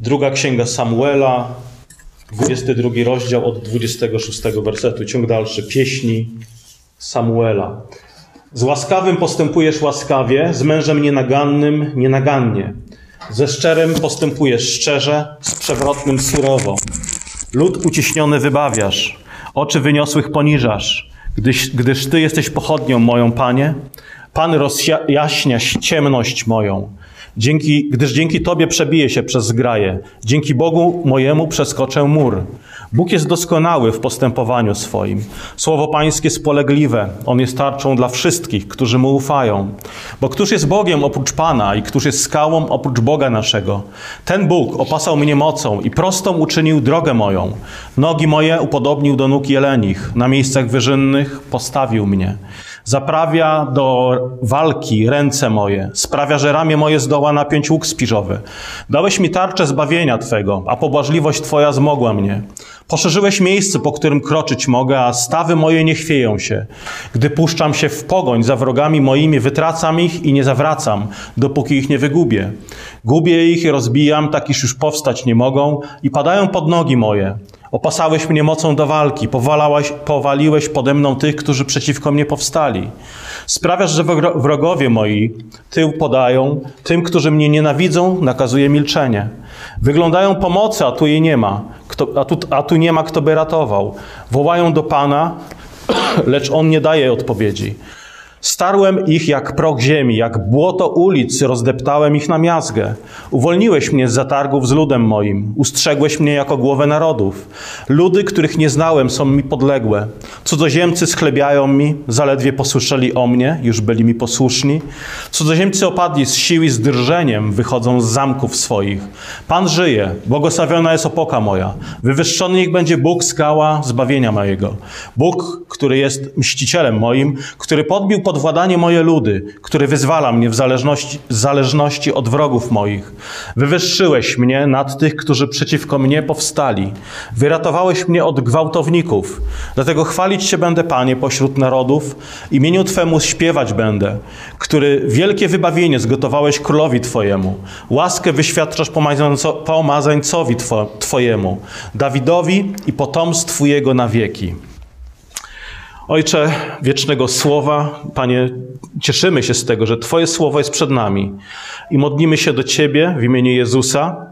Druga księga Samuela, 22 rozdział od 26 wersetu, ciąg dalszy, pieśni Samuela. Z łaskawym postępujesz łaskawie, z mężem nienagannym nienagannie. Ze szczerym postępujesz szczerze, z przewrotnym surowo. Lud uciśniony wybawiasz, oczy wyniosłych poniżasz, gdyż, gdyż Ty jesteś pochodnią moją, Panie. Pan rozjaśnia ciemność moją. Dzięki, gdyż dzięki Tobie przebiję się przez zgraje. Dzięki Bogu mojemu przeskoczę mur. Bóg jest doskonały w postępowaniu swoim. Słowo Pańskie spolegliwe. On jest tarczą dla wszystkich, którzy Mu ufają. Bo któż jest Bogiem oprócz Pana i któż jest skałą oprócz Boga naszego? Ten Bóg opasał mnie mocą i prostą uczynił drogę moją. Nogi moje upodobnił do nóg jelenich. Na miejscach wyżynnych postawił mnie. Zaprawia do walki ręce moje, sprawia, że ramię moje zdoła napiąć łuk spiżowy. Dałeś mi tarczę zbawienia Twego, a pobłażliwość Twoja zmogła mnie. Poszerzyłeś miejsce, po którym kroczyć mogę, a stawy moje nie chwieją się. Gdy puszczam się w pogoń za wrogami moimi, wytracam ich i nie zawracam, dopóki ich nie wygubię. Gubię ich i rozbijam, tak iż już powstać nie mogą i padają pod nogi moje. Opasałeś mnie mocą do walki, powaliłeś pode mną tych, którzy przeciwko mnie powstali. Sprawiasz, że wrogowie moi tył podają, tym, którzy mnie nienawidzą, nakazuje milczenie. Wyglądają pomocy, a tu jej nie ma, kto, a, tu, a tu nie ma, kto by ratował. Wołają do Pana, lecz On nie daje odpowiedzi. Starłem ich jak proch ziemi, jak błoto ulic, rozdeptałem ich na miazgę. Uwolniłeś mnie z zatargów z ludem moim, ustrzegłeś mnie jako głowę narodów. Ludy, których nie znałem, są mi podległe. Cudzoziemcy schlebiają mi, zaledwie posłyszeli o mnie, już byli mi posłuszni. Cudzoziemcy opadli z sił i z drżeniem, wychodzą z zamków swoich. Pan żyje, błogosławiona jest opoka moja. Wywyższony niech będzie Bóg skała zbawienia mojego. Bóg, który jest mścicielem moim, który podbił pod władanie moje ludy, który wyzwala mnie w zależności, zależności od wrogów moich. Wywyższyłeś mnie nad tych, którzy przeciwko mnie powstali. Wyratowałeś mnie od gwałtowników. Dlatego chwalić się będę, Panie, pośród narodów. Imieniu Twemu śpiewać będę, który wielkie wybawienie zgotowałeś królowi Twojemu. Łaskę wyświadczasz pomazańcowi Twojemu, Dawidowi i potomstwu Jego na wieki. Ojcze wiecznego słowa, Panie, cieszymy się z tego, że Twoje słowo jest przed nami i modlimy się do Ciebie w imieniu Jezusa,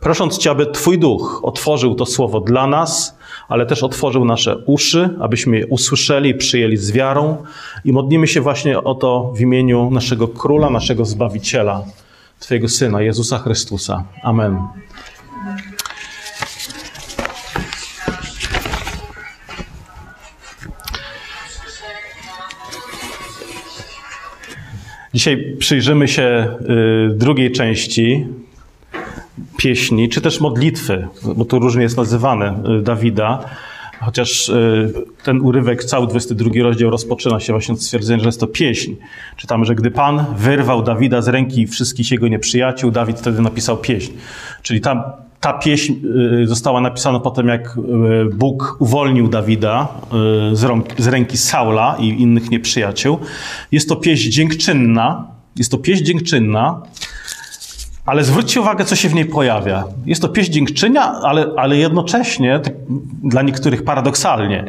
prosząc Cię, aby Twój duch otworzył to słowo dla nas, ale też otworzył nasze uszy, abyśmy je usłyszeli i przyjęli z wiarą. I modlimy się właśnie o to w imieniu naszego Króla, naszego Zbawiciela, Twojego Syna, Jezusa Chrystusa. Amen. Dzisiaj przyjrzymy się y, drugiej części pieśni, czy też modlitwy, bo to różnie jest nazywane, y, Dawida. Chociaż y, ten urywek, cały 22 rozdział rozpoczyna się właśnie od stwierdzenia, że jest to pieśń. Czytamy, że gdy Pan wyrwał Dawida z ręki wszystkich jego nieprzyjaciół, Dawid wtedy napisał pieśń. Czyli tam ta pieśń y, została napisana potem, jak y, Bóg uwolnił Dawida y, z, ręki Saula i innych nieprzyjaciół. Jest to pieśń dziękczynna. Jest to pieśń dziękczynna, ale zwróćcie uwagę, co się w niej pojawia. Jest to pieśń dziękczynia, ale, ale jednocześnie, dla niektórych paradoksalnie,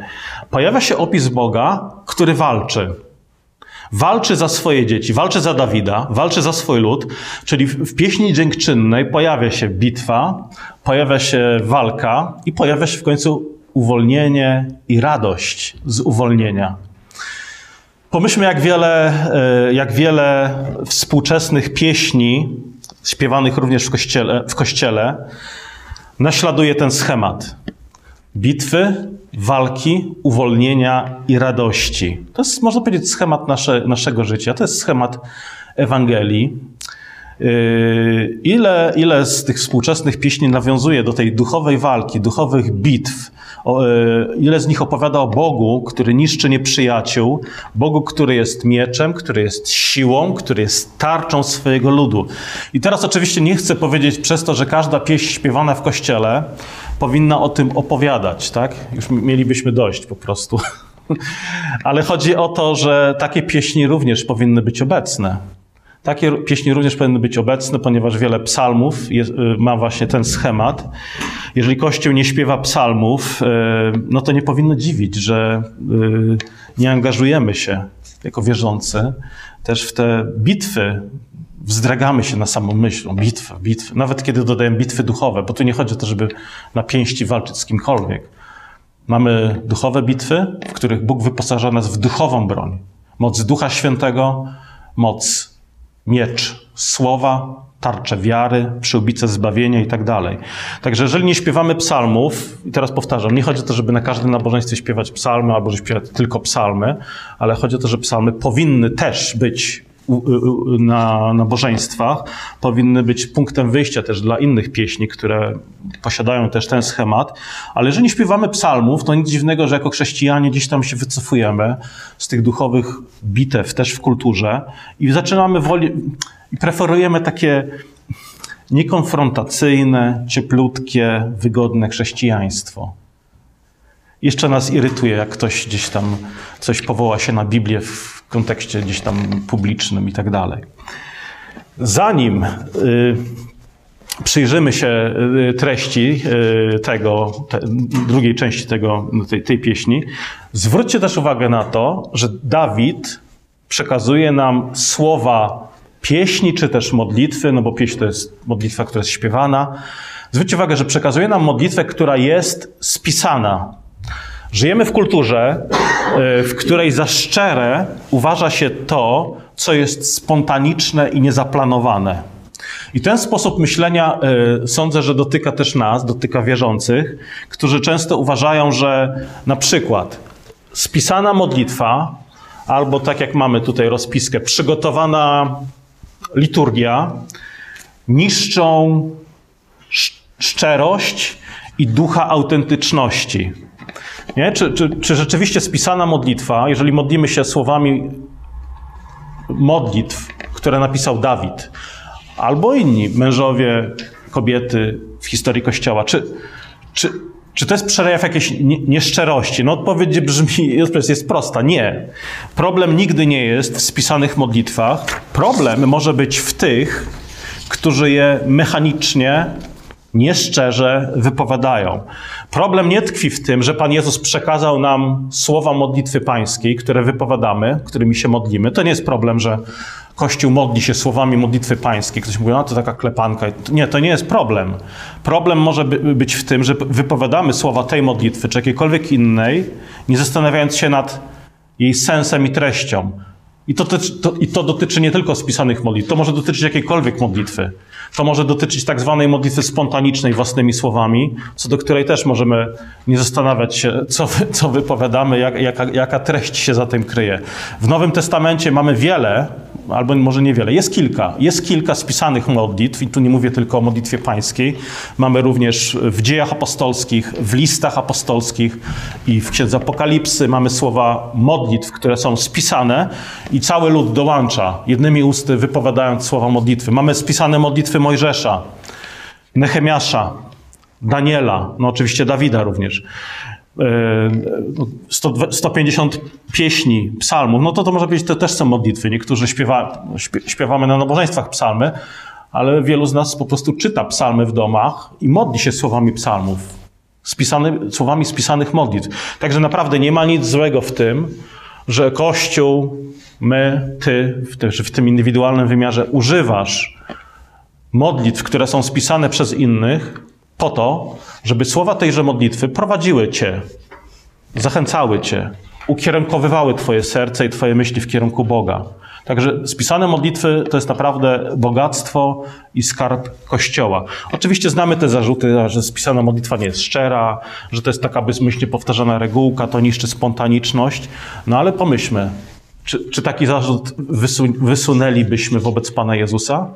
pojawia się opis Boga, który walczy. Walczy za swoje dzieci, walczy za Dawida, walczy za swój lud, czyli w pieśni dziękczynnej pojawia się bitwa, pojawia się walka i pojawia się w końcu uwolnienie i radość z uwolnienia. Pomyślmy, jak wiele, e, jak wiele współczesnych pieśni, śpiewanych również w kościele, w kościele naśladuje ten schemat. Bitwy, walki, uwolnienia i radości. To jest, można powiedzieć, schemat nasze, naszego życia. To jest schemat Ewangelii. Yy, ile, ile z tych współczesnych pieśni nawiązuje do tej duchowej walki, duchowych bitw, yy, ile z nich opowiada o Bogu, który niszczy nieprzyjaciół, Bogu, który jest mieczem, który jest siłą, który jest tarczą swojego ludu. I teraz oczywiście nie chcę powiedzieć przez to, że każda pieśń śpiewana w kościele powinna o tym opowiadać, tak? Już mielibyśmy dość po prostu. Ale chodzi o to, że takie pieśni również powinny być obecne. Takie pieśni również powinny być obecne, ponieważ wiele psalmów jest, ma właśnie ten schemat. Jeżeli Kościół nie śpiewa psalmów, no to nie powinno dziwić, że nie angażujemy się jako wierzący też w te bitwy wzdragamy się na samą myśl, bitwę, bitwę. Nawet kiedy dodajemy bitwy duchowe, bo tu nie chodzi o to, żeby na pięści walczyć z kimkolwiek. Mamy duchowe bitwy, w których Bóg wyposaża nas w duchową broń. Moc Ducha Świętego, moc miecz słowa, tarcze wiary, przyłbice zbawienia i tak dalej. Także jeżeli nie śpiewamy psalmów, i teraz powtarzam, nie chodzi o to, żeby na każdym nabożeństwie śpiewać psalmy, albo żeby śpiewać tylko psalmy, ale chodzi o to, że psalmy powinny też być na nabożeństwach powinny być punktem wyjścia też dla innych pieśni, które posiadają też ten schemat. Ale jeżeli śpiewamy psalmów, to nic dziwnego, że jako chrześcijanie gdzieś tam się wycofujemy z tych duchowych bitew też w kulturze i zaczynamy woli, i preferujemy takie niekonfrontacyjne, cieplutkie, wygodne chrześcijaństwo. Jeszcze nas irytuje, jak ktoś gdzieś tam coś powoła się na Biblię w kontekście gdzieś tam publicznym i tak dalej. Zanim y, przyjrzymy się y, treści y, tego, te, drugiej części tego, tej, tej pieśni, zwróćcie też uwagę na to, że Dawid przekazuje nam słowa pieśni, czy też modlitwy, no bo pieśń to jest modlitwa, która jest śpiewana. Zwróćcie uwagę, że przekazuje nam modlitwę, która jest spisana. Żyjemy w kulturze, e, w której za szczere uważa się to, co jest spontaniczne i niezaplanowane. I ten sposób myślenia e, sądzę, że dotyka też nas, dotyka wierzących, którzy często uważają, że na przykład spisana modlitwa, albo tak jak mamy tutaj rozpiskę, przygotowana liturgia, niszczą szczerość i ducha autentyczności. Nie? Czy, czy, czy rzeczywiście spisana modlitwa, jeżeli modlimy się słowami modlitw, które napisał Dawid, albo inni mężowie, kobiety w historii Kościoła, czy, czy, czy to jest przejaw jakiejś nieszczerości? No odpowiedź brzmi, jest prosta. Nie. Problem nigdy nie jest w spisanych modlitwach. Problem może być w tych, którzy je mechanicznie nieszczerze wypowiadają. Problem nie tkwi w tym, że Pan Jezus przekazał nam słowa modlitwy pańskiej, które wypowiadamy, którymi się modlimy. To nie jest problem, że Kościół modli się słowami modlitwy pańskiej. Ktoś mówi, no to taka klepanka. Nie, to nie jest problem. Problem może być w tym, że wypowiadamy słowa tej modlitwy, czy jakiejkolwiek innej, nie zastanawiając się nad jej sensem i treścią. I to, to, I to dotyczy nie tylko spisanych modlitw, to może dotyczyć jakiejkolwiek modlitwy. To może dotyczyć tak zwanej modlitwy spontanicznej własnymi słowami, co do której też możemy nie zastanawiać się, co, co wypowiadamy, jak, jaka, jaka treść się za tym kryje. W Nowym Testamencie mamy wiele, albo może niewiele, jest kilka, jest kilka spisanych modlitw i tu nie mówię tylko o modlitwie pańskiej. Mamy również w dziejach apostolskich, w listach apostolskich i w księdze Apokalipsy mamy słowa modlitw, które są spisane i cały lud dołącza, jednymi usty wypowiadając słowa modlitwy. Mamy spisane modlitwy Mojżesza, Nehemiasza, Daniela, no oczywiście Dawida również. 150 e, pieśni, psalmów, no to to może być, to też są modlitwy. Niektórzy śpiewa, śpiewamy na nabożeństwach psalmy, ale wielu z nas po prostu czyta psalmy w domach i modli się słowami psalmów, spisany, słowami spisanych modlitw. Także naprawdę nie ma nic złego w tym, że Kościół, my, ty, w tym, w tym indywidualnym wymiarze używasz modlitw, które są spisane przez innych, po to, żeby słowa tejże modlitwy prowadziły cię, zachęcały cię, ukierunkowywały twoje serce i twoje myśli w kierunku Boga. Także spisane modlitwy to jest naprawdę bogactwo i skarb Kościoła. Oczywiście znamy te zarzuty, że spisana modlitwa nie jest szczera, że to jest taka bezmyślnie powtarzana regułka, to niszczy spontaniczność. No ale pomyślmy, czy, czy taki zarzut wysunęlibyśmy wobec Pana Jezusa?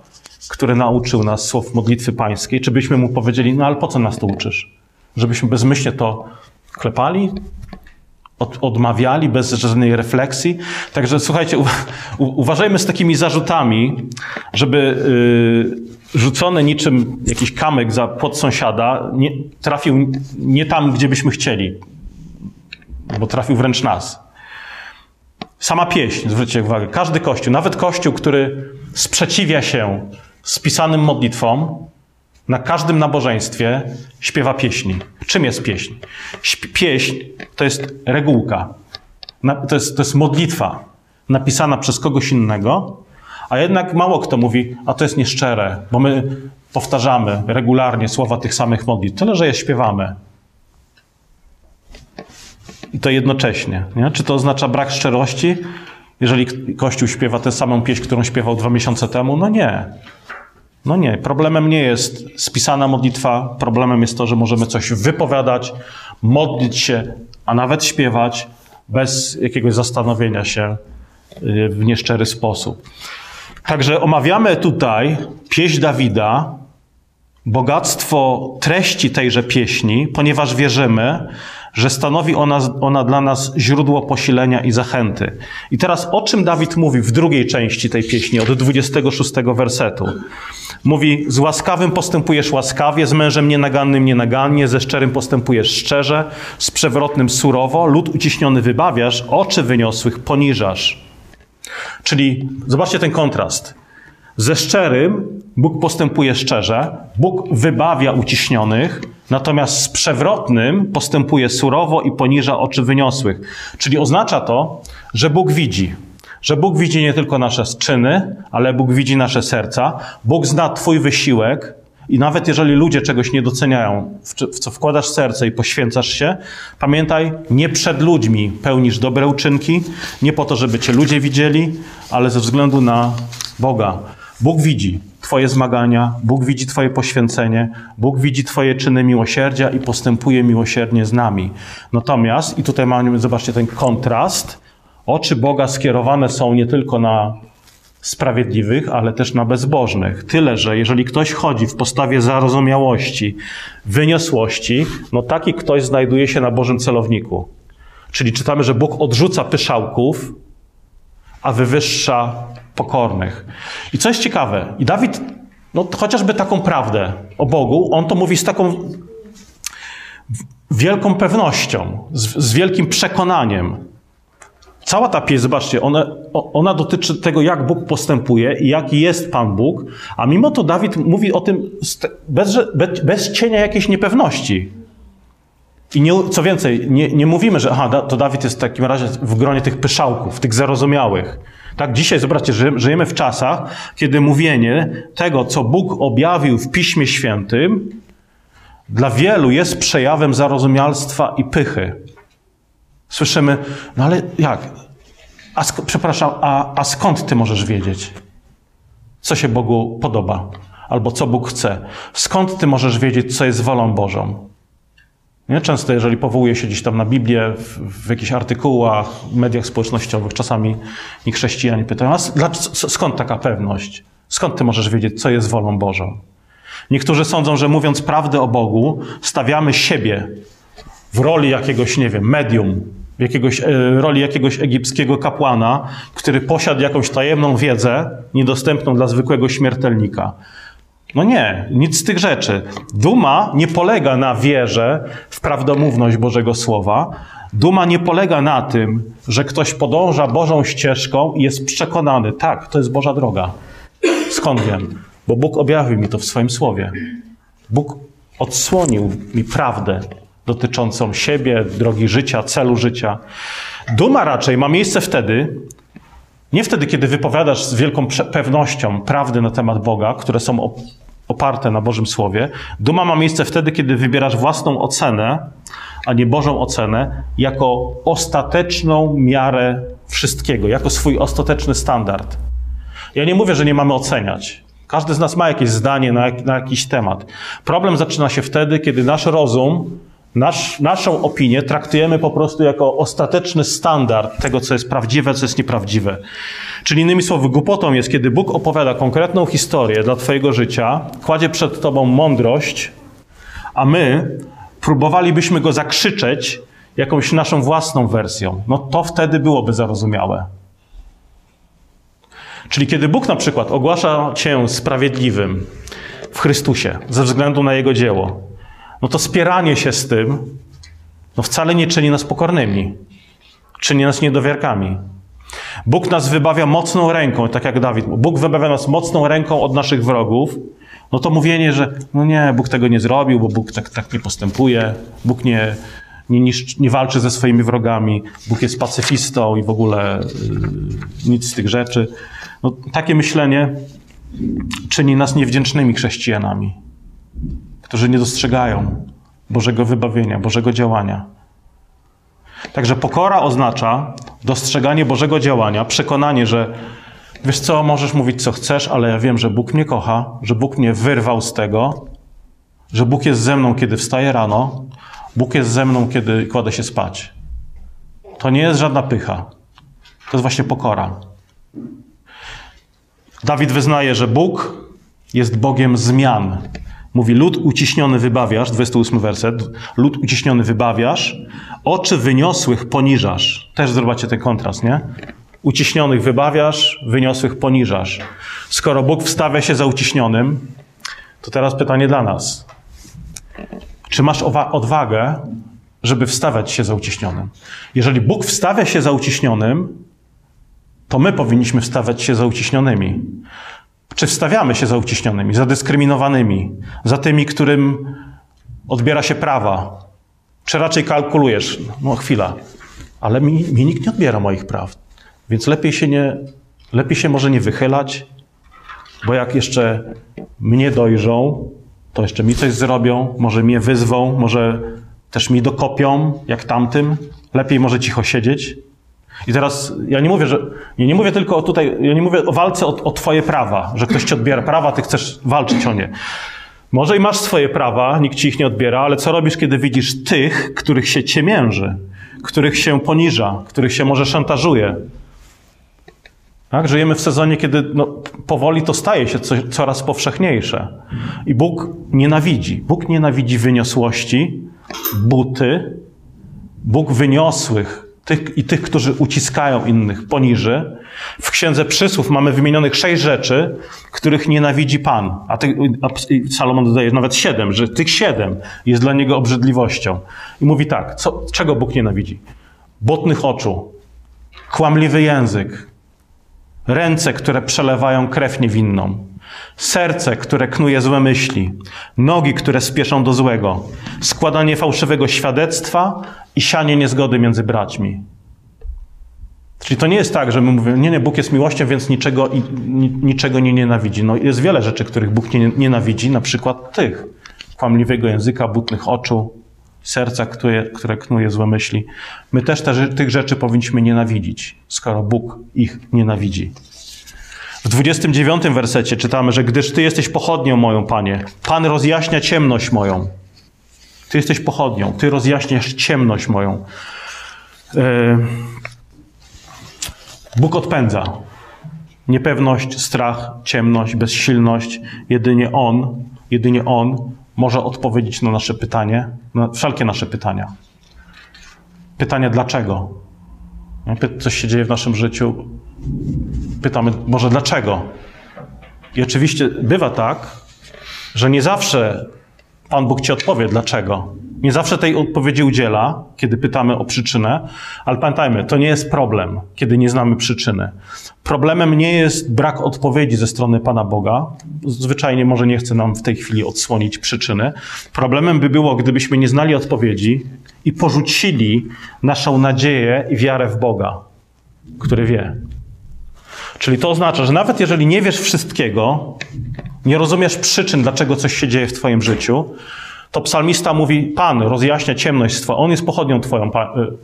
który nauczył nas słów modlitwy pańskiej, czy byśmy mu powiedzieli, no ale po co nas to uczysz? Żebyśmy bezmyślnie to klepali, od, odmawiali bez żadnej refleksji. Także słuchajcie, u, u, uważajmy z takimi zarzutami, żeby y, rzucony niczym jakiś kamyk za pod sąsiada nie, trafił nie tam, gdzie byśmy chcieli, bo trafił wręcz nas. Sama pieśń, zwróćcie uwagę, każdy kościół, nawet kościół, który sprzeciwia się spisanym modlitwom, na każdym nabożeństwie śpiewa pieśni. Czym jest pieśń? Pieśń to jest regułka, to jest, to jest modlitwa napisana przez kogoś innego, a jednak mało kto mówi, a to jest nieszczere, bo my powtarzamy regularnie słowa tych samych modlitw, tyle że je śpiewamy. I to jednocześnie. Nie? Czy to oznacza brak szczerości, jeżeli Kościół śpiewa tę samą pieśń, którą śpiewał dwa miesiące temu? No nie. No nie. Problemem nie jest spisana modlitwa, problemem jest to, że możemy coś wypowiadać, modlić się, a nawet śpiewać bez jakiegoś zastanowienia się y, w nieszczery sposób. Także omawiamy tutaj pieśń Dawida, bogactwo treści tejże pieśni, ponieważ wierzymy, że stanowi ona, ona dla nas źródło posilenia i zachęty. I teraz o czym Dawid mówi w drugiej części tej pieśni, od 26 wersetu? Mówi, z łaskawym postępujesz łaskawie, z mężem nienagannym nienagannie, ze szczerym postępujesz szczerze, z przewrotnym surowo, lud uciśniony wybawiasz, oczy wyniosłych poniżasz. Czyli zobaczcie ten kontrast. Ze szczerym Bóg postępuje szczerze, Bóg wybawia uciśnionych, natomiast z przewrotnym postępuje surowo i poniża oczy wyniosłych. Czyli oznacza to, że Bóg widzi. Że Bóg widzi nie tylko nasze czyny, ale Bóg widzi nasze serca. Bóg zna Twój wysiłek, i nawet jeżeli ludzie czegoś nie doceniają, w co wkładasz serce i poświęcasz się, pamiętaj, nie przed ludźmi pełnisz dobre uczynki, nie po to, żeby cię ludzie widzieli, ale ze względu na Boga. Bóg widzi Twoje zmagania, Bóg widzi Twoje poświęcenie, Bóg widzi Twoje czyny miłosierdzia i postępuje miłosiernie z nami. Natomiast, i tutaj mamy, zobaczcie ten kontrast, oczy Boga skierowane są nie tylko na sprawiedliwych, ale też na bezbożnych. Tyle, że jeżeli ktoś chodzi w postawie zarozumiałości, wyniosłości, no taki ktoś znajduje się na Bożym celowniku. Czyli czytamy, że Bóg odrzuca pyszałków, a wywyższa pokornych. I co jest ciekawe, i Dawid, no chociażby taką prawdę o Bogu, on to mówi z taką wielką pewnością, z, z wielkim przekonaniem. Cała ta pieśń, zobaczcie, ona, ona dotyczy tego, jak Bóg postępuje i jaki jest Pan Bóg, a mimo to Dawid mówi o tym bez, bez, bez cienia jakiejś niepewności. I nie, co więcej, nie, nie mówimy, że aha, to Dawid jest w takim razie w gronie tych pyszałków, tych zarozumiałych. Tak, dzisiaj zobaczcie, żyjemy w czasach, kiedy mówienie tego, co Bóg objawił w Piśmie Świętym, dla wielu jest przejawem zarozumialstwa i pychy. Słyszymy, no ale jak? A sk- przepraszam, a, a skąd ty możesz wiedzieć, co się Bogu podoba? Albo co Bóg chce? Skąd ty możesz wiedzieć, co jest wolą Bożą? Nie? Często, jeżeli powołuje się gdzieś tam na Biblię, w, w jakichś artykułach, mediach społecznościowych, czasami i chrześcijanie pytają, a skąd taka pewność? Skąd ty możesz wiedzieć, co jest wolą Bożą? Niektórzy sądzą, że mówiąc prawdę o Bogu, stawiamy siebie w roli jakiegoś, nie wiem, medium, w jakiegoś, e, roli jakiegoś egipskiego kapłana, który posiadł jakąś tajemną wiedzę, niedostępną dla zwykłego śmiertelnika. No nie, nic z tych rzeczy. Duma nie polega na wierze w prawdomówność Bożego Słowa. Duma nie polega na tym, że ktoś podąża Bożą ścieżką i jest przekonany, tak, to jest Boża droga. Skąd wiem? Bo Bóg objawił mi to w swoim słowie. Bóg odsłonił mi prawdę dotyczącą siebie, drogi życia, celu życia. Duma raczej ma miejsce wtedy, nie wtedy, kiedy wypowiadasz z wielką pewnością prawdy na temat Boga, które są oparte na Bożym Słowie. Duma ma miejsce wtedy, kiedy wybierasz własną ocenę, a nie Bożą ocenę, jako ostateczną miarę wszystkiego, jako swój ostateczny standard. Ja nie mówię, że nie mamy oceniać. Każdy z nas ma jakieś zdanie na, na jakiś temat. Problem zaczyna się wtedy, kiedy nasz rozum Nasz, naszą opinię traktujemy po prostu jako ostateczny standard tego, co jest prawdziwe, co jest nieprawdziwe. Czyli innymi słowy, głupotą jest, kiedy Bóg opowiada konkretną historię dla Twojego życia, kładzie przed Tobą mądrość, a my próbowalibyśmy go zakrzyczeć jakąś naszą własną wersją. No to wtedy byłoby zarozumiałe. Czyli kiedy Bóg na przykład ogłasza Cię sprawiedliwym w Chrystusie ze względu na Jego dzieło, no to spieranie się z tym no wcale nie czyni nas pokornymi. Czyni nas niedowiarkami. Bóg nas wybawia mocną ręką, tak jak Dawid. Bóg wybawia nas mocną ręką od naszych wrogów. No to mówienie, że no nie, Bóg tego nie zrobił, bo Bóg tak, tak nie postępuje, Bóg nie, nie, niszcz, nie walczy ze swoimi wrogami, Bóg jest pacyfistą i w ogóle yy, nic z tych rzeczy. No, takie myślenie czyni nas niewdzięcznymi chrześcijanami, którzy nie dostrzegają Bożego wybawienia, Bożego działania. Także pokora oznacza dostrzeganie Bożego działania, przekonanie, że wiesz co, możesz mówić co chcesz, ale ja wiem, że Bóg mnie kocha, że Bóg mnie wyrwał z tego, że Bóg jest ze mną, kiedy wstaję rano, Bóg jest ze mną, kiedy kładę się spać. To nie jest żadna pycha. To jest właśnie pokora. Dawid wyznaje, że Bóg jest Bogiem zmian. Mówi, lud uciśniony wybawiasz, 28 werset, lud uciśniony wybawiasz, oczy wyniosłych poniżasz. Też zobaczcie ten kontrast, nie? Uciśnionych wybawiasz, wyniosłych poniżasz. Skoro Bóg wstawia się za uciśnionym, to teraz pytanie dla nas. Czy masz odwagę, żeby wstawiać się za uciśnionym? Jeżeli Bóg wstawia się za uciśnionym, to my powinniśmy wstawiać się za uciśnionymi. Czy wstawiamy się za uciśnionymi, za dyskryminowanymi, za tymi, którym odbiera się prawa? Czy raczej kalkulujesz, no chwila, ale mi, mi nikt nie odbiera moich praw, więc lepiej się, nie, lepiej się może nie wychylać, bo jak jeszcze mnie dojrzą, to jeszcze mi coś zrobią, może mnie wyzwą, może też mi dokopią, jak tamtym. Lepiej może cicho siedzieć. I teraz ja nie mówię, że ja nie mówię tylko o tutaj, ja nie mówię o walce o, o twoje prawa, że ktoś ci odbiera prawa, ty chcesz walczyć o nie. Może i masz swoje prawa, nikt ci ich nie odbiera, ale co robisz, kiedy widzisz tych, których się ciemięży, których się poniża, których się może szantażuje? Tak? Żyjemy w sezonie, kiedy no, powoli to staje się co, coraz powszechniejsze. I Bóg nienawidzi. Bóg nienawidzi wyniosłości, buty. Bóg wyniosłych tych, i tych, którzy uciskają innych, poniży. W Księdze Przysłów mamy wymienionych sześć rzeczy, których nienawidzi Pan. A, ty, a Salomon dodaje nawet siedem, że tych siedem jest dla niego obrzydliwością. I mówi tak, co, czego Bóg nienawidzi? Botnych oczu, kłamliwy język, ręce, które przelewają krew niewinną, serce, które knuje złe myśli, nogi, które spieszą do złego, składanie fałszywego świadectwa i sianie niezgody między braćmi. Czyli to nie jest tak, że my mówimy, nie, nie, Bóg jest miłością, więc niczego, niczego nie nienawidzi. No jest wiele rzeczy, których Bóg nie nienawidzi, na przykład tych. Kłamliwego języka, butnych oczu, serca, które, które knuje złe myśli. My też te, tych rzeczy powinniśmy nienawidzić, skoro Bóg ich nienawidzi. W 29 wersecie czytamy, że gdyż Ty jesteś pochodnią moją, Panie, Pan rozjaśnia ciemność moją. Ty jesteś pochodnią, Ty rozjaśniasz ciemność moją. E, Bóg odpędza niepewność, strach, ciemność, bezsilność. Jedynie On, jedynie On może odpowiedzieć na nasze pytanie, na wszelkie nasze pytania. Pytanie dlaczego? Coś się dzieje w naszym życiu. Pytamy, może dlaczego? I oczywiście bywa tak, że nie zawsze Pan Bóg ci odpowie, dlaczego. Nie zawsze tej odpowiedzi udziela, kiedy pytamy o przyczynę, ale pamiętajmy, to nie jest problem, kiedy nie znamy przyczyny. Problemem nie jest brak odpowiedzi ze strony Pana Boga. Zwyczajnie może nie chce nam w tej chwili odsłonić przyczyny. Problemem by było, gdybyśmy nie znali odpowiedzi i porzucili naszą nadzieję i wiarę w Boga, który wie. Czyli to oznacza, że nawet jeżeli nie wiesz wszystkiego, nie rozumiesz przyczyn, dlaczego coś się dzieje w Twoim życiu, to psalmista mówi: Pan rozjaśnia ciemność swą. On jest pochodnią Twoją, y,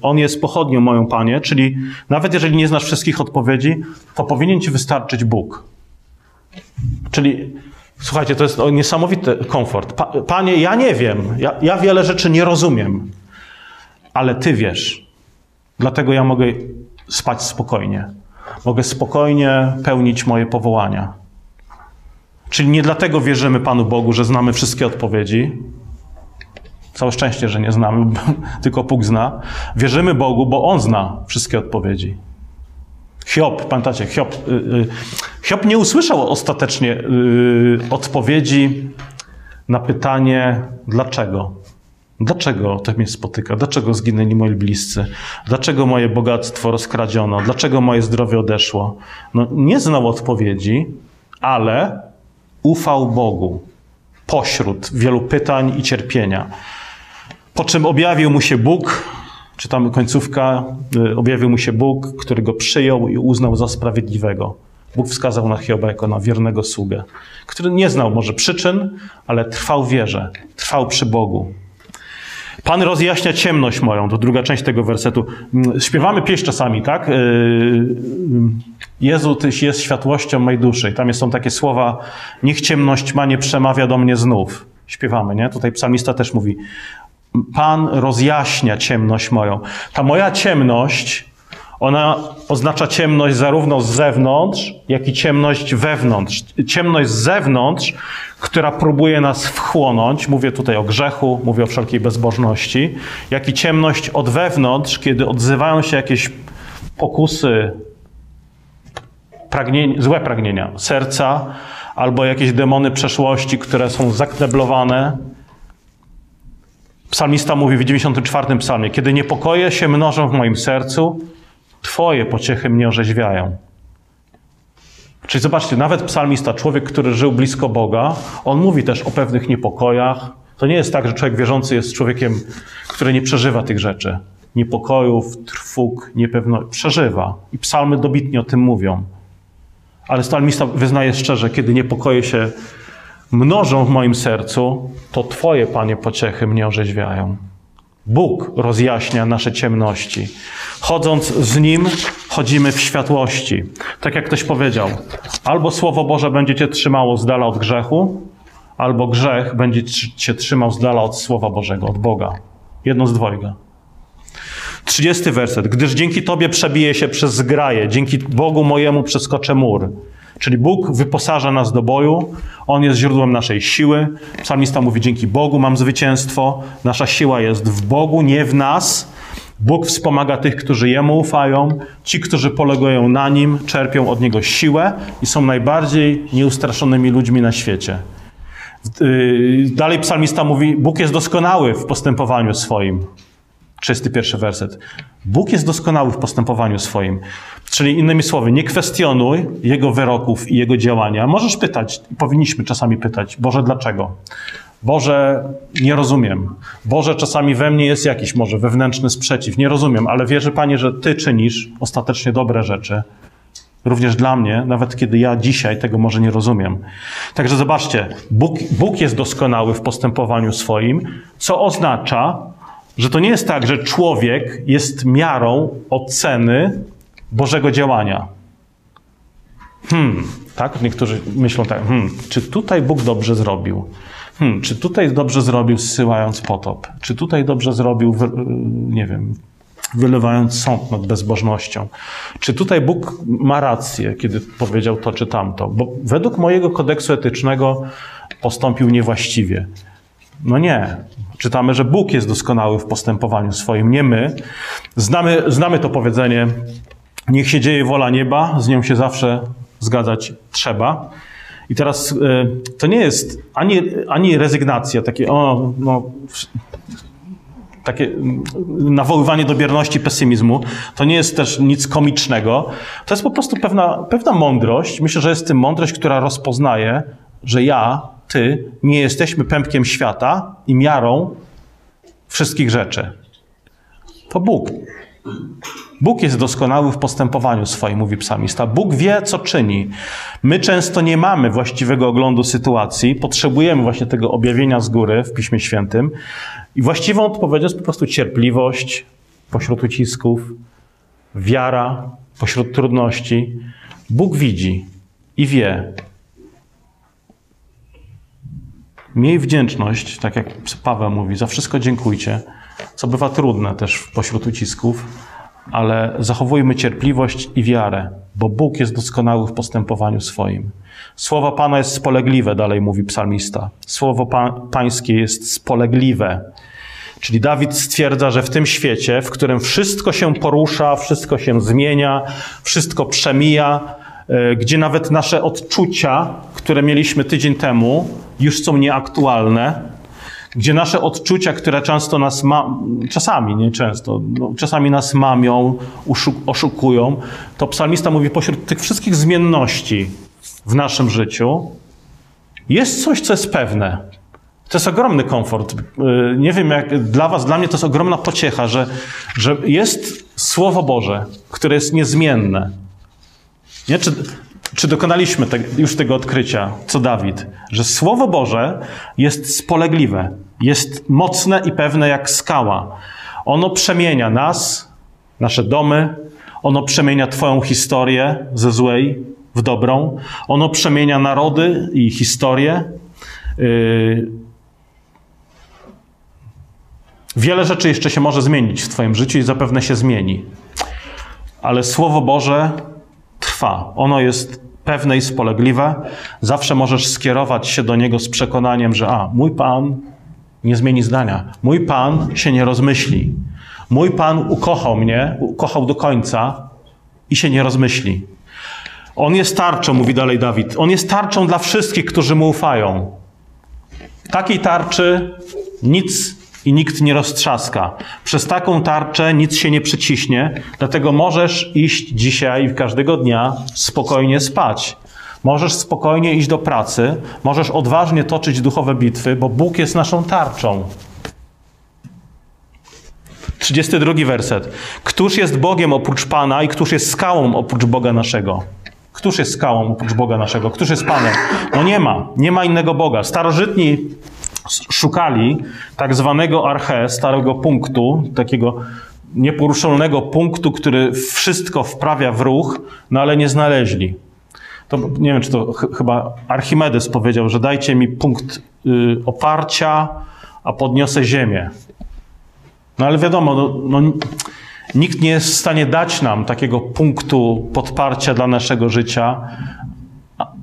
on jest pochodnią moją, Panie. Czyli nawet jeżeli nie znasz wszystkich odpowiedzi, to powinien Ci wystarczyć Bóg. Czyli słuchajcie, to jest niesamowity komfort. Panie, ja nie wiem, ja, ja wiele rzeczy nie rozumiem, ale Ty wiesz. Dlatego ja mogę spać spokojnie. Mogę spokojnie pełnić moje powołania. Czyli nie dlatego wierzymy Panu Bogu, że znamy wszystkie odpowiedzi. Całe szczęście, że nie znamy, tylko Bóg zna. Wierzymy Bogu, bo On zna wszystkie odpowiedzi. Hiob, pamiętacie, Hiob, y, y, Hiob nie usłyszał ostatecznie y, odpowiedzi na pytanie dlaczego. Dlaczego to mnie spotyka? Dlaczego zginęli moi bliscy? Dlaczego moje bogactwo rozkradziono? Dlaczego moje zdrowie odeszło? No, nie znał odpowiedzi, ale ufał Bogu pośród wielu pytań i cierpienia. Po czym objawił mu się Bóg, czytamy końcówka, y, objawił mu się Bóg, który go przyjął i uznał za sprawiedliwego. Bóg wskazał na Hioba jako na wiernego sługę, który nie znał może przyczyn, ale trwał wierze, trwał przy Bogu. Pan rozjaśnia ciemność moją, to druga część tego wersetu. Mm, śpiewamy pieśń czasami, tak? Y, y, Jezu, Tyś jest światłością mojej duszy. Tam są takie słowa, niech ciemność ma nie przemawia do mnie znów. Śpiewamy, nie? Tutaj psalmista też mówi, Pan rozjaśnia ciemność moją. Ta moja ciemność, ona oznacza ciemność zarówno z zewnątrz, jak i ciemność wewnątrz. Ciemność z zewnątrz, która próbuje nas wchłonąć, mówię tutaj o grzechu, mówię o wszelkiej bezbożności, jak i ciemność od wewnątrz, kiedy odzywają się jakieś pokusy, pragnienia, złe pragnienia serca, albo jakieś demony przeszłości, które są zakneblowane, Psalmista mówi w 94 psalmie, kiedy niepokoje się mnożą w moim sercu, Twoje pociechy mnie orzeźwiają. Czyli zobaczcie, nawet psalmista, człowiek, który żył blisko Boga, on mówi też o pewnych niepokojach. To nie jest tak, że człowiek wierzący jest człowiekiem, który nie przeżywa tych rzeczy. Niepokojów, trwóg, niepewności. Przeżywa. I psalmy dobitnie o tym mówią. Ale psalmista wyznaje szczerze, kiedy niepokoje się mnożą w moim sercu, to Twoje, Panie, pociechy mnie orzeźwiają. Bóg rozjaśnia nasze ciemności. Chodząc z Nim, chodzimy w światłości. Tak jak ktoś powiedział, albo Słowo Boże będzie Cię trzymało z dala od grzechu, albo grzech będzie Cię trzymał z dala od Słowa Bożego, od Boga. Jedno z dwojga. Trzydziesty werset. Gdyż dzięki Tobie przebiję się przez zgraje, dzięki Bogu mojemu przeskoczę mur. Czyli Bóg wyposaża nas do boju, On jest źródłem naszej siły. Psalmista mówi: Dzięki Bogu mam zwycięstwo. Nasza siła jest w Bogu, nie w nas. Bóg wspomaga tych, którzy Jemu ufają. Ci, którzy polegają na Nim, czerpią od Niego siłę i są najbardziej nieustraszonymi ludźmi na świecie. Yy, dalej psalmista mówi: Bóg jest doskonały w postępowaniu swoim. 31 werset. Bóg jest doskonały w postępowaniu swoim. Czyli innymi słowy, nie kwestionuj Jego wyroków i Jego działania. Możesz pytać, powinniśmy czasami pytać, Boże, dlaczego? Boże, nie rozumiem. Boże, czasami we mnie jest jakiś może wewnętrzny sprzeciw. Nie rozumiem, ale wierzę, Panie, że Ty czynisz ostatecznie dobre rzeczy. Również dla mnie, nawet kiedy ja dzisiaj tego może nie rozumiem. Także zobaczcie, Bóg, Bóg jest doskonały w postępowaniu swoim, co oznacza, że to nie jest tak, że człowiek jest miarą oceny Bożego działania. Hmm, tak? Niektórzy myślą tak, hmm, czy tutaj Bóg dobrze zrobił? Hmm, czy tutaj dobrze zrobił, zsyłając potop? Czy tutaj dobrze zrobił, nie wiem, wylewając sąd nad bezbożnością? Czy tutaj Bóg ma rację, kiedy powiedział to czy tamto? Bo według mojego kodeksu etycznego postąpił niewłaściwie. No nie. Czytamy, że Bóg jest doskonały w postępowaniu swoim, nie my. Znamy, znamy to powiedzenie, niech się dzieje wola nieba, z nią się zawsze zgadzać trzeba. I teraz e, to nie jest ani, ani rezygnacja, takie, o, no, takie mm, nawoływanie do bierności pesymizmu. To nie jest też nic komicznego. To jest po prostu pewna, pewna mądrość. Myślę, że jest tym mądrość, która rozpoznaje, że ja ty nie jesteśmy pępkiem świata i miarą wszystkich rzeczy. To Bóg. Bóg jest doskonały w postępowaniu swoim, mówi psalmista. Bóg wie, co czyni. My często nie mamy właściwego oglądu sytuacji, potrzebujemy właśnie tego objawienia z góry w Piśmie Świętym. I właściwą odpowiedzią jest po prostu cierpliwość pośród ucisków, wiara pośród trudności. Bóg widzi i wie, Miej wdzięczność, tak jak Paweł mówi, za wszystko dziękujcie, co bywa trudne też pośród ucisków, ale zachowujmy cierpliwość i wiarę, bo Bóg jest doskonały w postępowaniu swoim. Słowo Pana jest spolegliwe, dalej mówi psalmista. Słowo pa Pańskie jest spolegliwe. Czyli Dawid stwierdza, że w tym świecie, w którym wszystko się porusza, wszystko się zmienia, wszystko przemija, E, gdzie nawet nasze odczucia, które mieliśmy tydzień temu, już są nieaktualne, gdzie nasze odczucia, które często nas ma, czasami, nie często, no, czasami nas mamią, oszukują, to psalmista mówi, pośród tych wszystkich zmienności w naszym życiu jest coś, co jest pewne. To jest ogromny komfort. Y, nie wiem, jak dla Was, dla mnie to jest ogromna pociecha, że, że jest Słowo Boże, które jest niezmienne. Nie? Czy, czy dokonaliśmy te, już tego odkrycia, co Dawid, że Słowo Boże jest spolegliwe, jest mocne i pewne jak skała. Ono przemienia nas, nasze domy, ono przemienia Twoją historię ze złej w dobrą, ono przemienia narody i historię. Yy, Wiele rzeczy jeszcze się może zmienić w Twoim życiu i zapewne się zmieni. Ale Słowo Boże trwa. Ono jest pewne i spolegliwe. Zawsze możesz skierować się do niego z przekonaniem, że a, mój Pan nie zmieni zdania. Mój Pan się nie rozmyśli. Mój Pan ukochał mnie, ukochał do końca i się nie rozmyśli. On jest tarczą, mówi dalej Dawid. On jest tarczą dla wszystkich, którzy mu ufają. Takiej tarczy nic i nikt nie roztrzaska. Przez taką tarczę nic się nie przyciśnie, dlatego możesz iść dzisiaj, każdego dnia, spokojnie spać. Możesz spokojnie iść do pracy, możesz odważnie toczyć duchowe bitwy, bo Bóg jest naszą tarczą. 32 werset. Któż jest Bogiem oprócz Pana i któż jest skałą oprócz Boga naszego? Któż jest skałą oprócz Boga naszego? Któż jest Panem? No nie ma. Nie ma innego Boga. Starożytni szukali tak zwanego arche, starego punktu, takiego nieporuszalnego punktu, który wszystko wprawia w ruch, no ale nie znaleźli. To, nie wiem, czy to ch chyba Archimedes powiedział, że dajcie mi punkt y, oparcia, a podniosę ziemię. No ale wiadomo, no, no, nikt nie jest w stanie dać nam takiego punktu podparcia dla naszego życia,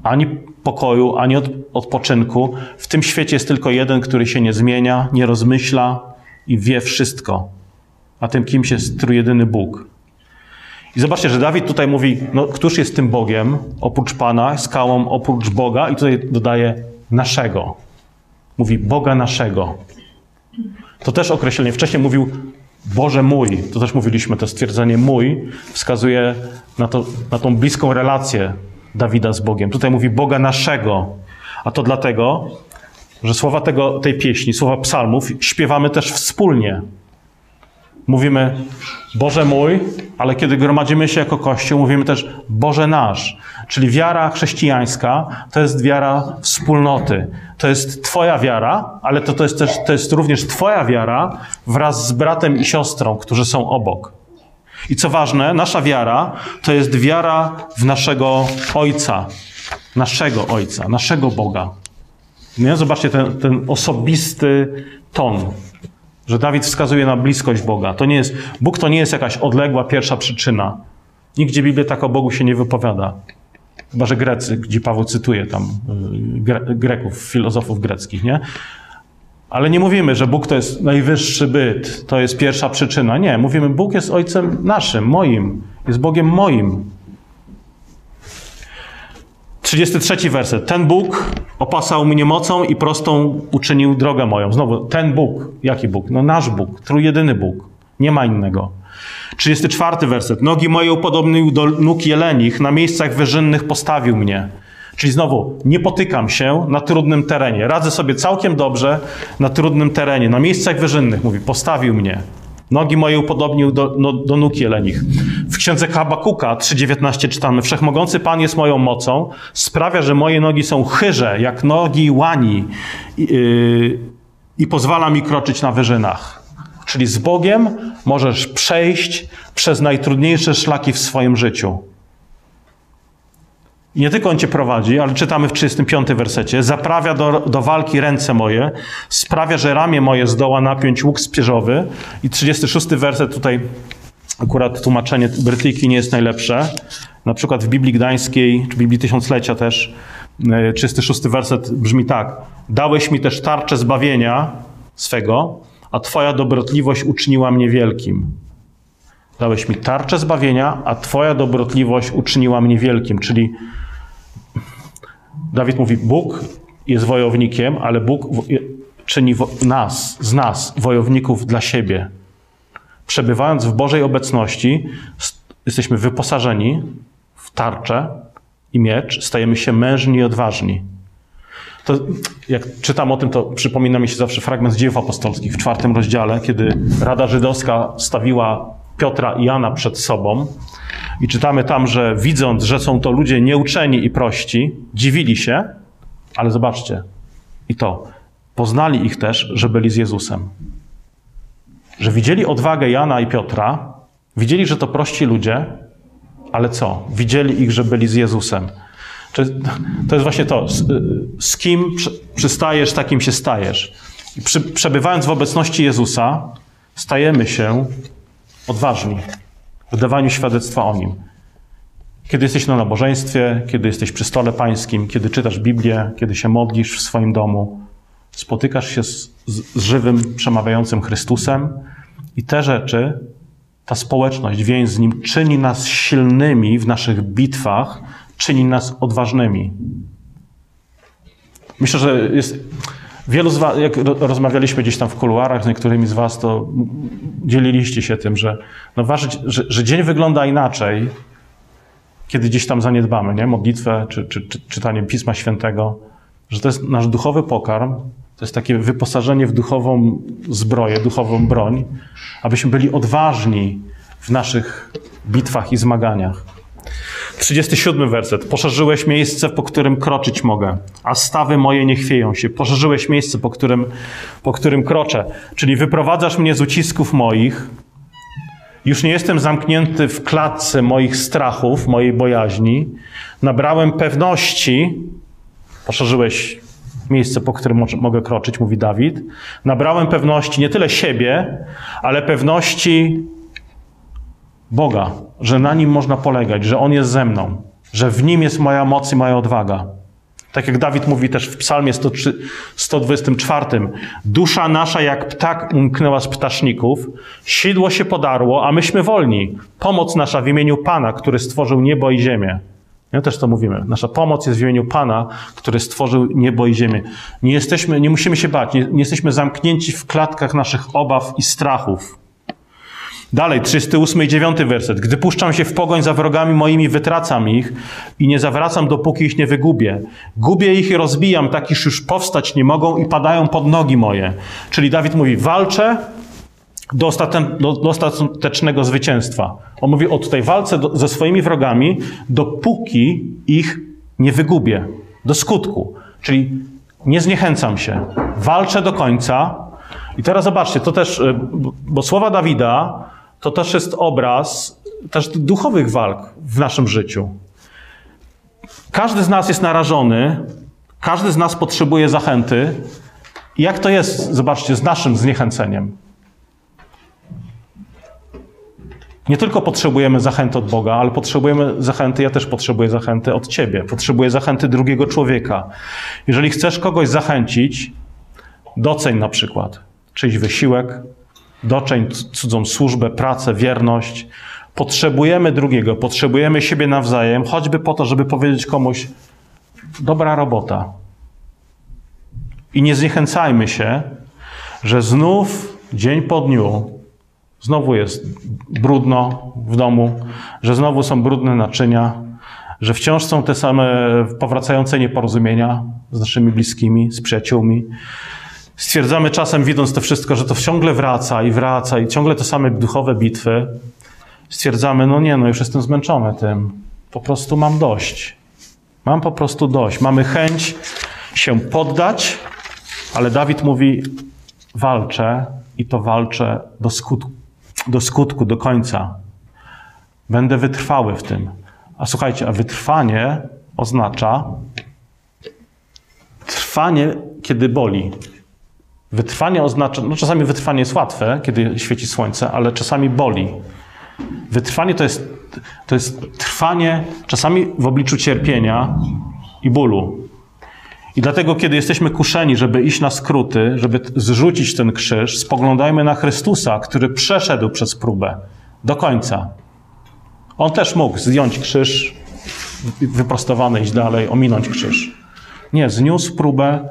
ani pokoju, ani od, odpoczynku. W tym świecie jest tylko jeden, który się nie zmienia, nie rozmyśla i wie wszystko. A tym kimś jest trójjedyny Bóg. I zobaczcie, że Dawid tutaj mówi, no, któż jest tym Bogiem oprócz Pana, skałą oprócz Boga i tutaj dodaje naszego. Mówi Boga naszego. To też określenie. Wcześniej mówił Boże mój. To też mówiliśmy, to stwierdzenie mój wskazuje na, to, na tą bliską relację Dawida z Bogiem. Tutaj mówi Boga naszego. A to dlatego, że słowa tego, tej pieśni, słowa psalmów śpiewamy też wspólnie. Mówimy Boże mój, ale kiedy gromadzimy się jako Kościół, mówimy też Boże nasz. Czyli wiara chrześcijańska to jest wiara wspólnoty. To jest Twoja wiara, ale to, to, jest też, to jest również Twoja wiara wraz z bratem i siostrą, którzy są obok. I co ważne, nasza wiara to jest wiara w naszego Ojca, naszego Ojca, naszego Boga. Nie? Zobaczcie ten, ten osobisty ton, że Dawid wskazuje na bliskość Boga. To nie jest, Bóg to nie jest jakaś odległa pierwsza przyczyna. Nigdzie Biblia tak o Bogu się nie wypowiada. Chyba, że Grecy, gdzie Paweł cytuje tam y, Greków, filozofów greckich, nie? Ale nie mówimy, że Bóg to jest najwyższy byt, to jest pierwsza przyczyna. Nie, mówimy, Bóg jest Ojcem naszym, moim, jest Bogiem moim. 33 werset. Ten Bóg opasał mnie mocą i prostą uczynił drogę moją. Znowu, ten Bóg. Jaki Bóg? No nasz Bóg, trójjedyny Bóg. Nie ma innego. 34 werset. Nogi moje upodobnił do nóg jelenich, na miejscach wyżynnych postawił mnie. Czyli znowu, nie potykam się na trudnym terenie. Radzę sobie całkiem dobrze na trudnym terenie, na miejscach wyżynnych. Mówi, postawił mnie. Nogi moje upodobnił do, no, do nóg jelenich. W księdze Habakuka 3,19 czytamy: Wszechmogący Pan jest moją mocą, sprawia, że moje nogi są chyże, jak nogi łani i, yy, i pozwala mi kroczyć na wyżynach. Czyli z Bogiem możesz przejść przez najtrudniejsze szlaki w swoim życiu. I nie tylko On cię prowadzi, ale czytamy w 35 wersecie. Zaprawia do, do walki ręce moje, sprawia, że ramię moje zdoła napiąć łuk spierzowy. I 36 werset tutaj akurat tłumaczenie Brytyjki nie jest najlepsze. Na przykład w Biblii Gdańskiej, czy Biblii Tysiąclecia też, 36 e, werset brzmi tak. Dałeś mi też tarczę zbawienia swego, a Twoja dobrotliwość uczyniła mnie wielkim. Dałeś mi tarczę zbawienia, a Twoja dobrotliwość uczyniła mnie wielkim. Czyli Dawid mówi, Bóg jest wojownikiem, ale Bóg czyni nas, z nas, wojowników dla siebie. Przebywając w Bożej obecności, jesteśmy wyposażeni w tarczę i miecz, stajemy się mężni i odważni. To, jak czytam o tym, to przypomina mi się zawsze fragment z dziejów apostolskich w czwartym rozdziale, kiedy Rada Żydowska stawiła Piotra i Jana przed sobą i czytamy tam, że widząc, że są to ludzie nieuczeni i prości, dziwili się, ale zobaczcie, i to, poznali ich też, że byli z Jezusem. Że widzieli odwagę Jana i Piotra, widzieli, że to prości ludzie, ale co? Widzieli ich, że byli z Jezusem. To jest właśnie to, z, z kim przystajesz, takim się stajesz. I przebywając w obecności Jezusa, stajemy się odważni w dawaniu świadectwa o Nim. Kiedy jesteś na nabożeństwie, kiedy jesteś przy stole pańskim, kiedy czytasz Biblię, kiedy się modlisz w swoim domu, spotykasz się z, z żywym, przemawiającym Chrystusem i te rzeczy, ta społeczność, więź z Nim czyni nas silnymi w naszych bitwach, czyni nas odważnymi. Myślę, że jest wielu z was, jak rozmawialiśmy gdzieś tam w kuluarach z niektórymi z was, to dzieliliście się tym, że, no ważyć, że, że dzień wygląda inaczej, kiedy gdzieś tam zaniedbamy, nie? Modlitwę czy, czy, czy czytanie Pisma Świętego, że to jest nasz duchowy pokarm, to jest takie wyposażenie w duchową zbroję, duchową broń, abyśmy byli odważni w naszych bitwach i zmaganiach. 37 werset. Poszerzyłeś miejsce, po którym kroczyć mogę, a stawy moje nie chwieją się. Poszerzyłeś miejsce, po którym, po którym kroczę. Czyli wyprowadzasz mnie z ucisków moich. Już nie jestem zamknięty w klatce moich strachów, mojej bojaźni. Nabrałem pewności. Poszerzyłeś miejsce, po którym mogę kroczyć, mówi Dawid. Nabrałem pewności nie tyle siebie, ale pewności Boga, że na nim można polegać, że on jest ze mną, że w nim jest moja moc i moja odwaga. Tak jak Dawid mówi też w Psalmie 103, 124. Dusza nasza jak ptak umknęła z ptaszników, sidło się podarło, a myśmy wolni. Pomoc nasza w imieniu Pana, który stworzył niebo i ziemię. My też to mówimy. Nasza pomoc jest w imieniu Pana, który stworzył niebo i ziemię. Nie jesteśmy, nie musimy się bać, nie, nie jesteśmy zamknięci w klatkach naszych obaw i strachów. Dalej, 38 i 9 werset. Gdy puszczam się w pogoń za wrogami moimi, wytracam ich i nie zawracam, dopóki ich nie wygubię. Gubię ich i rozbijam, tak iż już powstać nie mogą i padają pod nogi moje. Czyli Dawid mówi, walczę do, ostatecznego zwycięstwa. On mówi o tutaj walce do, ze swoimi wrogami, dopóki ich nie wygubię. Do skutku. Czyli nie zniechęcam się. Walczę do końca. I teraz zobaczcie, to też, e, bo słowa Dawida to też jest obraz też duchowych walk w naszym życiu. Każdy z nas jest narażony, każdy z nas potrzebuje zachęty. Jak to jest, zobaczcie, z naszym zniechęceniem? Nie tylko potrzebujemy zachęty od Boga, ale potrzebujemy zachęty, ja też potrzebuję zachęty od Ciebie. Potrzebuję zachęty drugiego człowieka. Jeżeli chcesz kogoś zachęcić, doceń na przykład czyjś wysiłek, doczeń cudzą służbę, pracę, wierność. Potrzebujemy drugiego, potrzebujemy siebie nawzajem, choćby po to, żeby powiedzieć komuś: dobra robota. I nie zniechęcajmy się, że znów dzień po dniu znowu jest brudno w domu, że znowu są brudne naczynia, że wciąż są te same powracające nieporozumienia z naszymi bliskimi, z przyjaciółmi. Stwierdzamy czasem, widząc to wszystko, że to ciągle wraca i wraca i ciągle te same duchowe bitwy. Stwierdzamy, no nie, no już jestem zmęczony tym. Po prostu mam dość. Mam po prostu dość. Mamy chęć się poddać, ale Dawid mówi, walczę i to walczę do skutku, do skutku, do końca. Będę wytrwały w tym. A słuchajcie, a wytrwanie oznacza trwanie, kiedy boli. Wytrwanie oznacza, no czasami wytrwanie jest łatwe, kiedy świeci słońce, ale czasami boli. Wytrwanie to jest, to jest trwanie czasami w obliczu cierpienia i bólu. I dlatego, kiedy jesteśmy kuszeni, żeby iść na skróty, żeby zrzucić ten krzyż, spoglądajmy na Chrystusa, który przeszedł przez próbę do końca. On też mógł zdjąć krzyż, wyprostowany, iść dalej, ominąć krzyż. Nie, zniósł próbę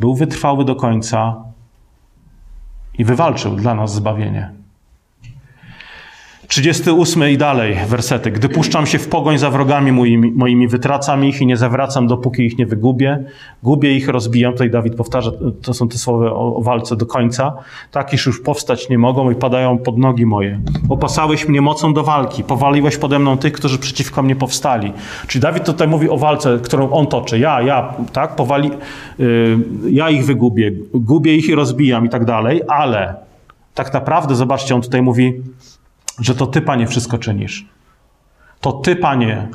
był wytrwały do końca i wywalczył dla nas zbawienie. 38 i dalej wersety. Gdy puszczam się w pogoń za wrogami moimi, moimi, wytracam ich i nie zawracam, dopóki ich nie wygubię. Gubię ich, rozbijam. Tutaj Dawid powtarza, to są te słowa o, o walce do końca. Tak, iż już powstać nie mogą i padają pod nogi moje. Opasałeś mnie mocą do walki. Powaliłeś pode mną tych, którzy przeciwko mnie powstali. Czyli Dawid tutaj mówi o walce, którą on toczy. Ja, ja, tak, powali, yy, ja ich wygubię. Gubię ich i rozbijam i tak dalej, ale tak naprawdę, zobaczcie, on tutaj mówi, że to Ty, Panie, wszystko czynisz. To Ty, Panie,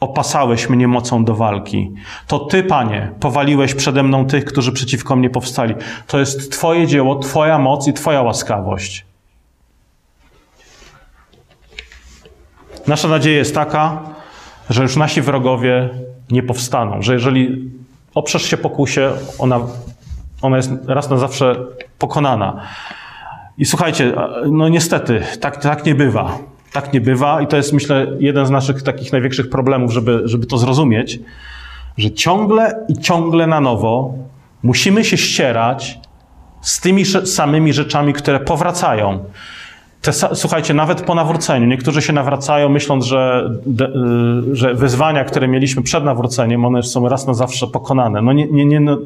opasałeś mnie mocą do walki. To Ty, Panie, powaliłeś przede mną tych, którzy przeciwko mnie powstali. To jest Twoje dzieło, Twoja moc i Twoja łaskawość. Nasza nadzieja jest taka, że już nasi wrogowie nie powstaną, że jeżeli oprzesz się pokusie, ona, ona jest raz na zawsze pokonana. I słuchajcie, no niestety, tak, tak nie bywa. Tak nie bywa i to jest, myślę, jeden z naszych takich największych problemów, żeby, żeby to zrozumieć, że ciągle i ciągle na nowo musimy się ścierać z tymi samymi rzeczami, które powracają. Te, słuchajcie, nawet po nawróceniu, niektórzy się nawracają, myśląc, że, de, y, że wyzwania, które mieliśmy przed nawróceniem, one są raz na zawsze pokonane. No nie, nie, nie, no,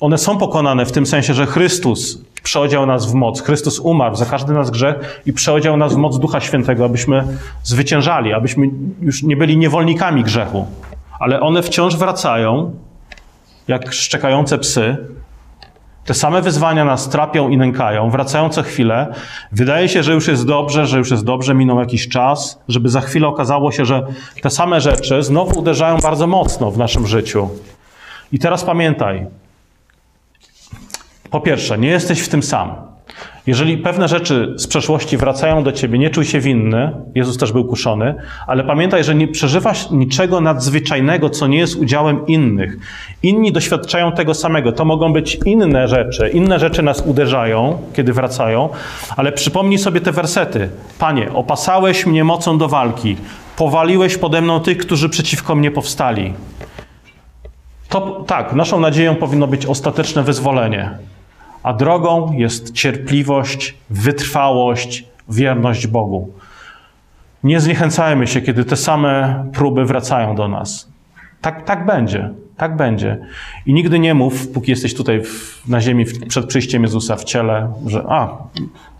one są pokonane w tym sensie, że Chrystus przeodział nas w moc. Chrystus umarł za każdy nas grzech i przeodział nas w moc Ducha Świętego, abyśmy zwyciężali, abyśmy już nie byli niewolnikami grzechu. Ale one wciąż wracają, jak szczekające psy. Te same wyzwania nas trapią i nękają, wracają co chwilę. Wydaje się, że już jest dobrze, że już jest dobrze, minął jakiś czas, żeby za chwilę okazało się, że te same rzeczy znowu uderzają bardzo mocno w naszym życiu. I teraz pamiętaj, po pierwsze, nie jesteś w tym sam. Jeżeli pewne rzeczy z przeszłości wracają do ciebie, nie czuj się winny. Jezus też był kuszony, ale pamiętaj, że nie przeżywasz niczego nadzwyczajnego, co nie jest udziałem innych. Inni doświadczają tego samego. To mogą być inne rzeczy. Inne rzeczy nas uderzają, kiedy wracają, ale przypomnij sobie te wersety. Panie, opasałeś mnie mocą do walki, powaliłeś pode mną tych, którzy przeciwko mnie powstali. To tak, naszą nadzieją powinno być ostateczne wyzwolenie a drogą jest cierpliwość, wytrwałość, wierność Bogu. Nie zniechęcajmy się, kiedy te same próby wracają do nas. Tak, tak będzie, tak będzie. I nigdy nie mów, póki jesteś tutaj w, na ziemi przed przyjściem Jezusa w ciele, że a,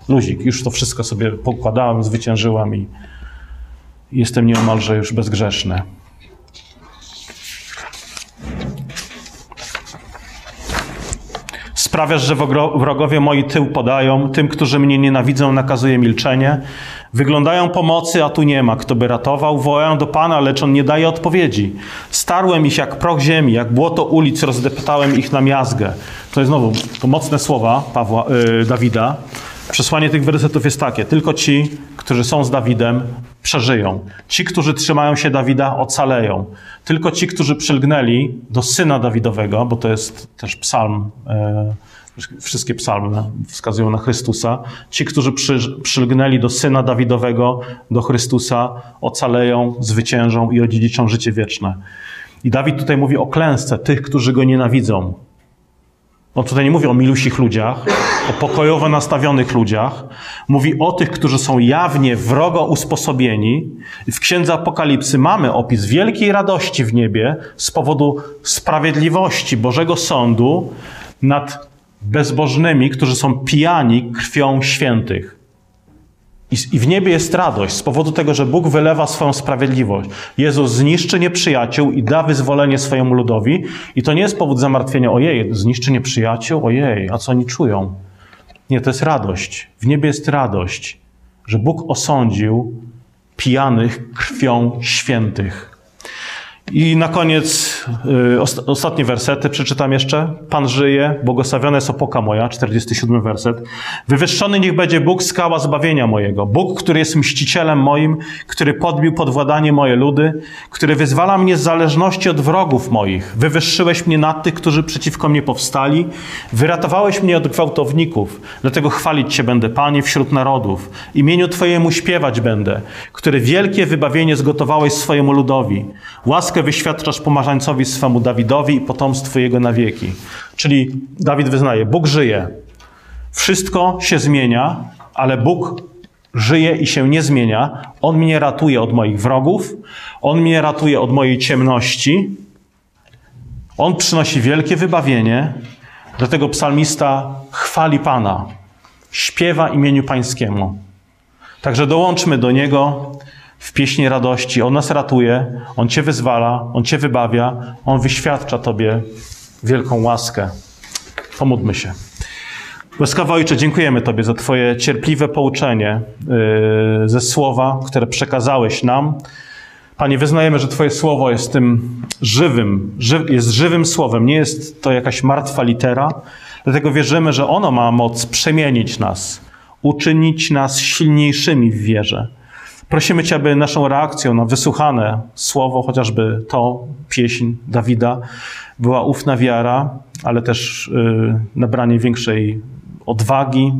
luzik, już to wszystko sobie pokładałem, zwyciężyłam i jestem nieomalże już bezgrzeszny. Sprawiasz, że wrogowie moi tył podają, tym, którzy mnie nienawidzą, nakazuje milczenie. Wyglądają pomocy, a tu nie ma, kto by ratował. Wołają do Pana, lecz On nie daje odpowiedzi. Starłem ich jak proch ziemi, jak błoto ulic, rozdeptałem ich na miazgę. To jest znowu to mocne słowa Pawła, yy, Dawida. Przesłanie tych wersetów jest takie: tylko ci, którzy są z Dawidem, przeżyją. Ci, którzy trzymają się Dawida, ocaleją. Tylko ci, którzy przylgnęli do syna Dawidowego, bo to jest też psalm, e, wszystkie psalmy wskazują na Chrystusa. Ci, którzy przy, przylgnęli do syna Dawidowego, do Chrystusa, ocaleją, zwyciężą i odziedziczą życie wieczne. I Dawid tutaj mówi o klęsce tych, którzy go nienawidzą. On tutaj nie mówi o milusich ludziach, o pokojowo nastawionych ludziach. Mówi o tych, którzy są jawnie wrogo usposobieni. W Księdze Apokalipsy mamy opis wielkiej radości w niebie z powodu sprawiedliwości Bożego Sądu nad bezbożnymi, którzy są pijani krwią świętych. I w niebie jest radość z powodu tego, że Bóg wylewa swoją sprawiedliwość. Jezus zniszczy nieprzyjaciół i da wyzwolenie swojemu ludowi. I to nie jest powód zamartwienia, ojej, zniszczy nieprzyjaciół, ojej, a co oni czują? Nie, to jest radość. W niebie jest radość, że Bóg osądził pijanych krwią świętych. I na koniec ostatnie wersety przeczytam jeszcze. Pan żyje, błogosławiona jest opoka moja, 47 werset. Wywyższony niech będzie Bóg, skała zbawienia mojego. Bóg, który jest mścicielem moim, który podbił podwładanie moje ludy, który wyzwala mnie z zależności od wrogów moich. Wywyższyłeś mnie nad tych, którzy przeciwko mnie powstali. Wyratowałeś mnie od gwałtowników. Dlatego chwalić Cię będę, Panie, wśród narodów. Imieniu Twojemu śpiewać będę, który wielkie wybawienie zgotowałeś swojemu ludowi. Łaskę wyświadczasz pomarzańcowi swemu Dawidowi i potomstwu jego na wieki. Czyli Dawid wyznaje, Bóg żyje. Wszystko się zmienia, ale Bóg żyje i się nie zmienia. On mnie ratuje od moich wrogów, On mnie ratuje od mojej ciemności. On przynosi wielkie wybawienie. Dlatego psalmista chwali Pana, śpiewa imieniu Pańskiemu. Także dołączmy do Niego w pieśni radości. On nas ratuje, On Cię wyzwala, On Cię wybawia, On wyświadcza Tobie wielką łaskę. Pomódlmy się. Łaskawy Ojcze, dziękujemy Tobie za Twoje cierpliwe pouczenie yy, ze słowa, które przekazałeś nam. Panie, wyznajemy, że Twoje słowo jest tym żywym, ży, jest żywym słowem, nie jest to jakaś martwa litera. Dlatego wierzymy, że ono ma moc przemienić nas, uczynić nas silniejszymi w wierze. Prosimy Cię, aby naszą reakcją na wysłuchane słowo, chociażby to, pieśń Dawida, była ufna wiara, ale też yy, nabranie większej odwagi,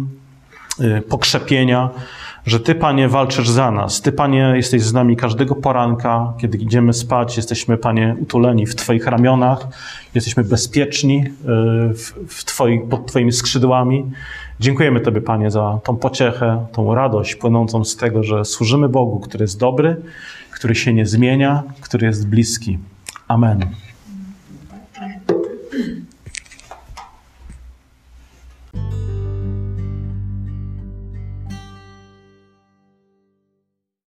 yy, pokrzepienia, że Ty, Panie, walczysz za nas. Ty, Panie, jesteś z nami każdego poranka, kiedy idziemy spać. Jesteśmy, Panie, utuleni w Twoich ramionach. Jesteśmy bezpieczni w, w twoi, pod Twoimi skrzydłami. Dziękujemy Tobie, Panie, za tą pociechę, tą radość płynącą z tego, że służymy Bogu, który jest dobry, który się nie zmienia, który jest bliski. Amen.